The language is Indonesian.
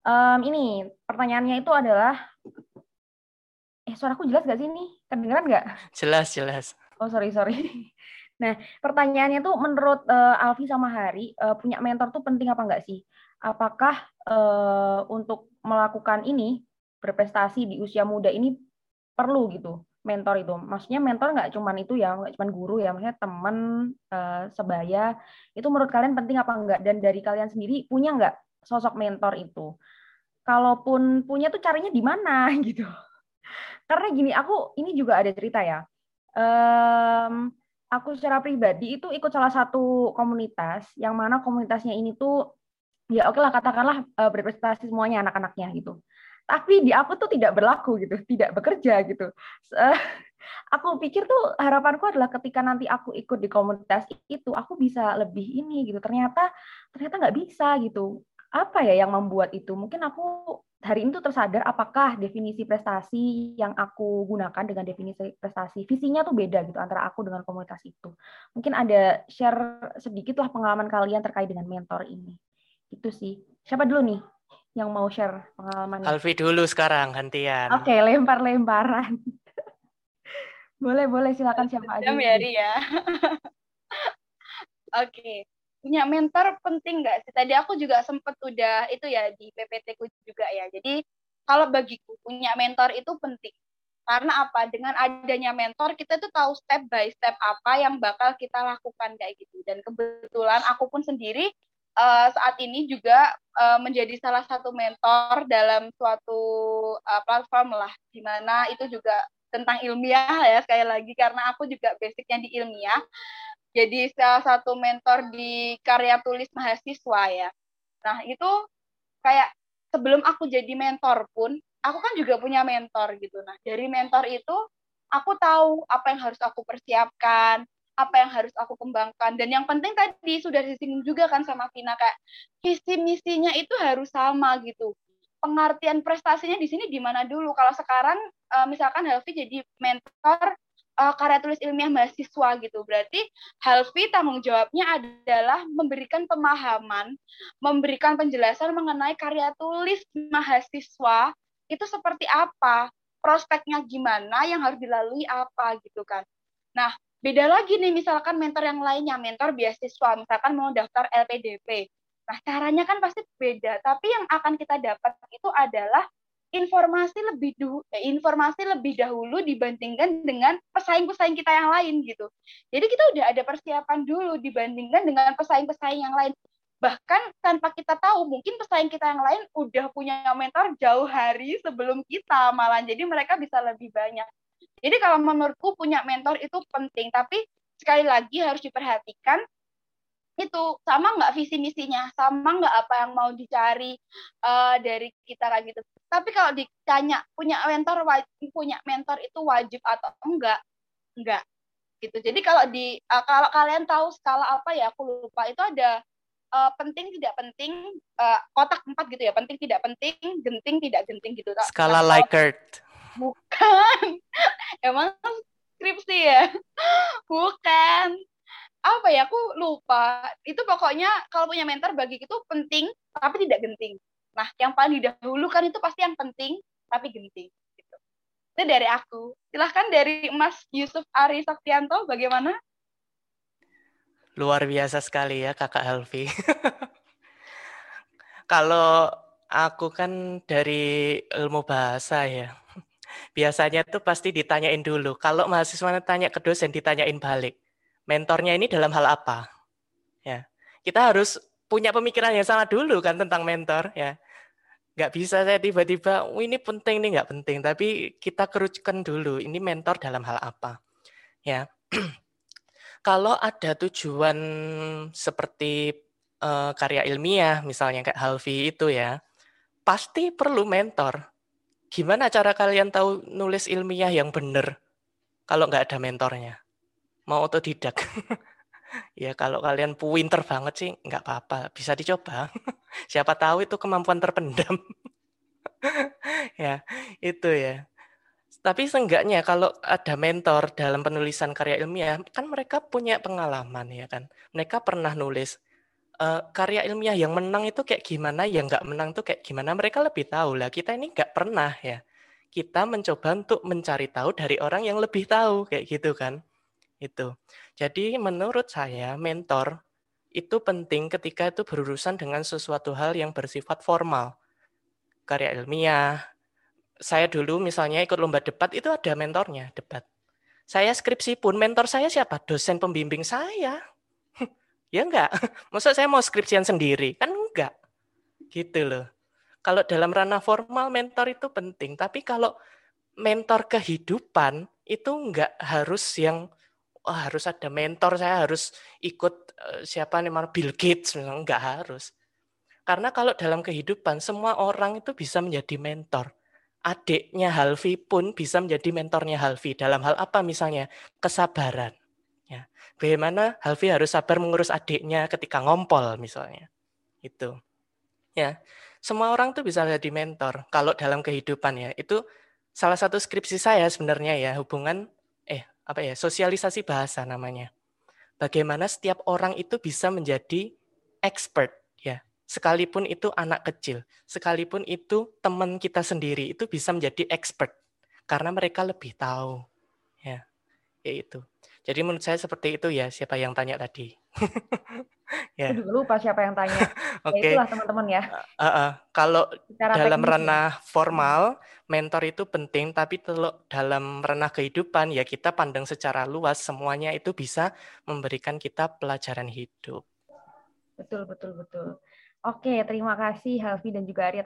Um, ini pertanyaannya itu adalah, eh suaraku jelas gak sih ini? Kedengeran nggak? Jelas, jelas. Oh sorry sorry. Nah pertanyaannya tuh menurut uh, Alfi sama Hari uh, punya mentor tuh penting apa enggak sih? Apakah uh, untuk melakukan ini berprestasi di usia muda ini perlu gitu mentor itu? Maksudnya mentor nggak cuman itu ya, nggak cuman guru ya, maksudnya teman uh, sebaya itu menurut kalian penting apa enggak? Dan dari kalian sendiri punya nggak sosok mentor itu? Kalaupun punya tuh caranya di mana gitu? Karena gini, aku ini juga ada cerita ya um, aku secara pribadi itu ikut salah satu komunitas yang mana komunitasnya ini tuh ya oke lah katakanlah uh, berprestasi semuanya anak-anaknya gitu. Tapi di aku tuh tidak berlaku gitu, tidak bekerja gitu. Uh, aku pikir tuh harapanku adalah ketika nanti aku ikut di komunitas itu aku bisa lebih ini gitu. Ternyata ternyata nggak bisa gitu. Apa ya yang membuat itu? Mungkin aku hari ini tuh tersadar apakah definisi prestasi yang aku gunakan dengan definisi prestasi visinya tuh beda gitu antara aku dengan komunitas itu. Mungkin ada share sedikit lah pengalaman kalian terkait dengan mentor ini. Itu sih. Siapa dulu nih yang mau share pengalaman? Alfi dulu sekarang gantian. Oke, okay, lempar-lemparan. boleh, boleh silakan siapa aja. Ya, ya. Oke. Okay punya mentor penting nggak sih? Tadi aku juga sempet udah itu ya di PPT ku juga ya. Jadi kalau bagiku punya mentor itu penting. Karena apa? Dengan adanya mentor kita tuh tahu step by step apa yang bakal kita lakukan kayak gitu. Dan kebetulan aku pun sendiri uh, saat ini juga uh, menjadi salah satu mentor dalam suatu uh, platform lah, di mana itu juga tentang ilmiah ya sekali lagi karena aku juga basicnya di ilmiah jadi salah satu mentor di karya tulis mahasiswa ya. Nah, itu kayak sebelum aku jadi mentor pun, aku kan juga punya mentor gitu. Nah, dari mentor itu aku tahu apa yang harus aku persiapkan, apa yang harus aku kembangkan. Dan yang penting tadi sudah disinggung juga kan sama Vina kayak visi misinya itu harus sama gitu. Pengertian prestasinya di sini di mana dulu? Kalau sekarang eh, misalkan Helvi jadi mentor uh, karya tulis ilmiah mahasiswa gitu. Berarti Halvi tanggung jawabnya adalah memberikan pemahaman, memberikan penjelasan mengenai karya tulis mahasiswa itu seperti apa, prospeknya gimana, yang harus dilalui apa gitu kan. Nah, beda lagi nih misalkan mentor yang lainnya, mentor beasiswa, misalkan mau daftar LPDP. Nah, caranya kan pasti beda, tapi yang akan kita dapat itu adalah informasi lebih du eh, informasi lebih dahulu dibandingkan dengan pesaing-pesaing kita yang lain gitu. Jadi kita udah ada persiapan dulu dibandingkan dengan pesaing-pesaing yang lain. Bahkan tanpa kita tahu mungkin pesaing kita yang lain udah punya mentor jauh hari sebelum kita malah. Jadi mereka bisa lebih banyak. Jadi kalau menurutku punya mentor itu penting, tapi sekali lagi harus diperhatikan itu sama nggak visi misinya sama nggak apa yang mau dicari uh, dari kita kayak gitu. Tapi kalau ditanya punya mentor wajib punya mentor itu wajib atau enggak? Enggak. Gitu. Jadi kalau di uh, kalau kalian tahu skala apa ya aku lupa. Itu ada uh, penting tidak penting uh, kotak empat gitu ya. Penting tidak penting genting tidak genting gitu. Skala nah, Likert bukan. Emang skripsi ya? Bukan apa ya aku lupa. Itu pokoknya kalau punya mentor bagi itu penting tapi tidak genting. Nah yang paling didahulukan itu pasti yang penting tapi genting gitu. itu dari aku. Silahkan dari Mas Yusuf Ari Saktianto bagaimana? Luar biasa sekali ya kakak Helvi. Kalau aku kan dari ilmu bahasa ya biasanya tuh pasti ditanyain dulu. Kalau mahasiswa tanya ke dosen ditanyain balik mentornya ini dalam hal apa. Ya, kita harus punya pemikiran yang sama dulu kan tentang mentor ya. Nggak bisa saya tiba-tiba, oh, ini penting nih nggak penting, tapi kita kerucutkan dulu ini mentor dalam hal apa. Ya, kalau ada tujuan seperti uh, karya ilmiah, misalnya kayak Halvi itu ya, pasti perlu mentor. Gimana cara kalian tahu nulis ilmiah yang benar kalau nggak ada mentornya? Mau otodidak. ya kalau kalian pinter banget sih nggak apa-apa, bisa dicoba. Siapa tahu itu kemampuan terpendam. ya, itu ya. Tapi seenggaknya kalau ada mentor dalam penulisan karya ilmiah, kan mereka punya pengalaman ya kan. Mereka pernah nulis uh, karya ilmiah yang menang itu kayak gimana, yang nggak menang tuh kayak gimana, mereka lebih tahu lah. Kita ini nggak pernah ya. Kita mencoba untuk mencari tahu dari orang yang lebih tahu, kayak gitu kan. Itu. Jadi menurut saya mentor itu penting ketika itu berurusan dengan sesuatu hal yang bersifat formal. Karya ilmiah. Saya dulu misalnya ikut lomba debat itu ada mentornya, debat. Saya skripsi pun mentor saya siapa? Dosen pembimbing saya Ya enggak. Masa saya mau skripsian sendiri? Kan enggak. Gitu loh. Kalau dalam ranah formal mentor itu penting, tapi kalau mentor kehidupan itu enggak harus yang oh, harus ada mentor, saya harus ikut uh, siapa nih Bill Gates, enggak harus. Karena kalau dalam kehidupan semua orang itu bisa menjadi mentor. Adiknya Halvi pun bisa menjadi mentornya Halvi dalam hal apa misalnya? Kesabaran bagaimana Halvi harus sabar mengurus adiknya ketika ngompol misalnya. Itu. Ya. Semua orang tuh bisa jadi mentor kalau dalam kehidupan ya. Itu salah satu skripsi saya sebenarnya ya, hubungan eh apa ya, sosialisasi bahasa namanya. Bagaimana setiap orang itu bisa menjadi expert ya. Sekalipun itu anak kecil, sekalipun itu teman kita sendiri itu bisa menjadi expert karena mereka lebih tahu. Ya. Ya itu. Jadi menurut saya seperti itu ya, siapa yang tanya tadi. ya. Aku juga lupa siapa yang tanya. Ya, Oke. okay. Ya itulah teman-teman ya. Uh, uh, kalau Secara dalam ranah ya. formal, mentor itu penting, tapi dalam ranah kehidupan ya kita pandang secara luas, semuanya itu bisa memberikan kita pelajaran hidup. Betul, betul, betul. Oke, terima kasih Halvi dan juga Arya